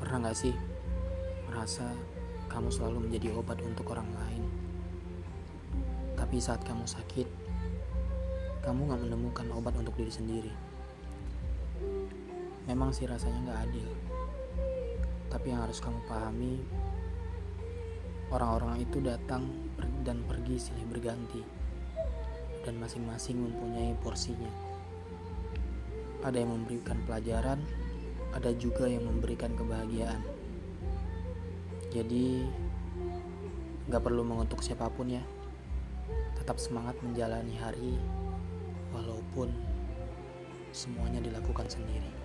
Pernah gak sih merasa kamu selalu menjadi obat untuk orang lain? Tapi saat kamu sakit, kamu gak menemukan obat untuk diri sendiri. Memang sih rasanya gak adil. Tapi yang harus kamu pahami, orang-orang itu datang dan pergi silih berganti. Dan masing-masing mempunyai porsinya. Ada yang memberikan pelajaran, ada juga yang memberikan kebahagiaan. Jadi, gak perlu mengutuk siapa pun ya. Tetap semangat menjalani hari, walaupun semuanya dilakukan sendiri.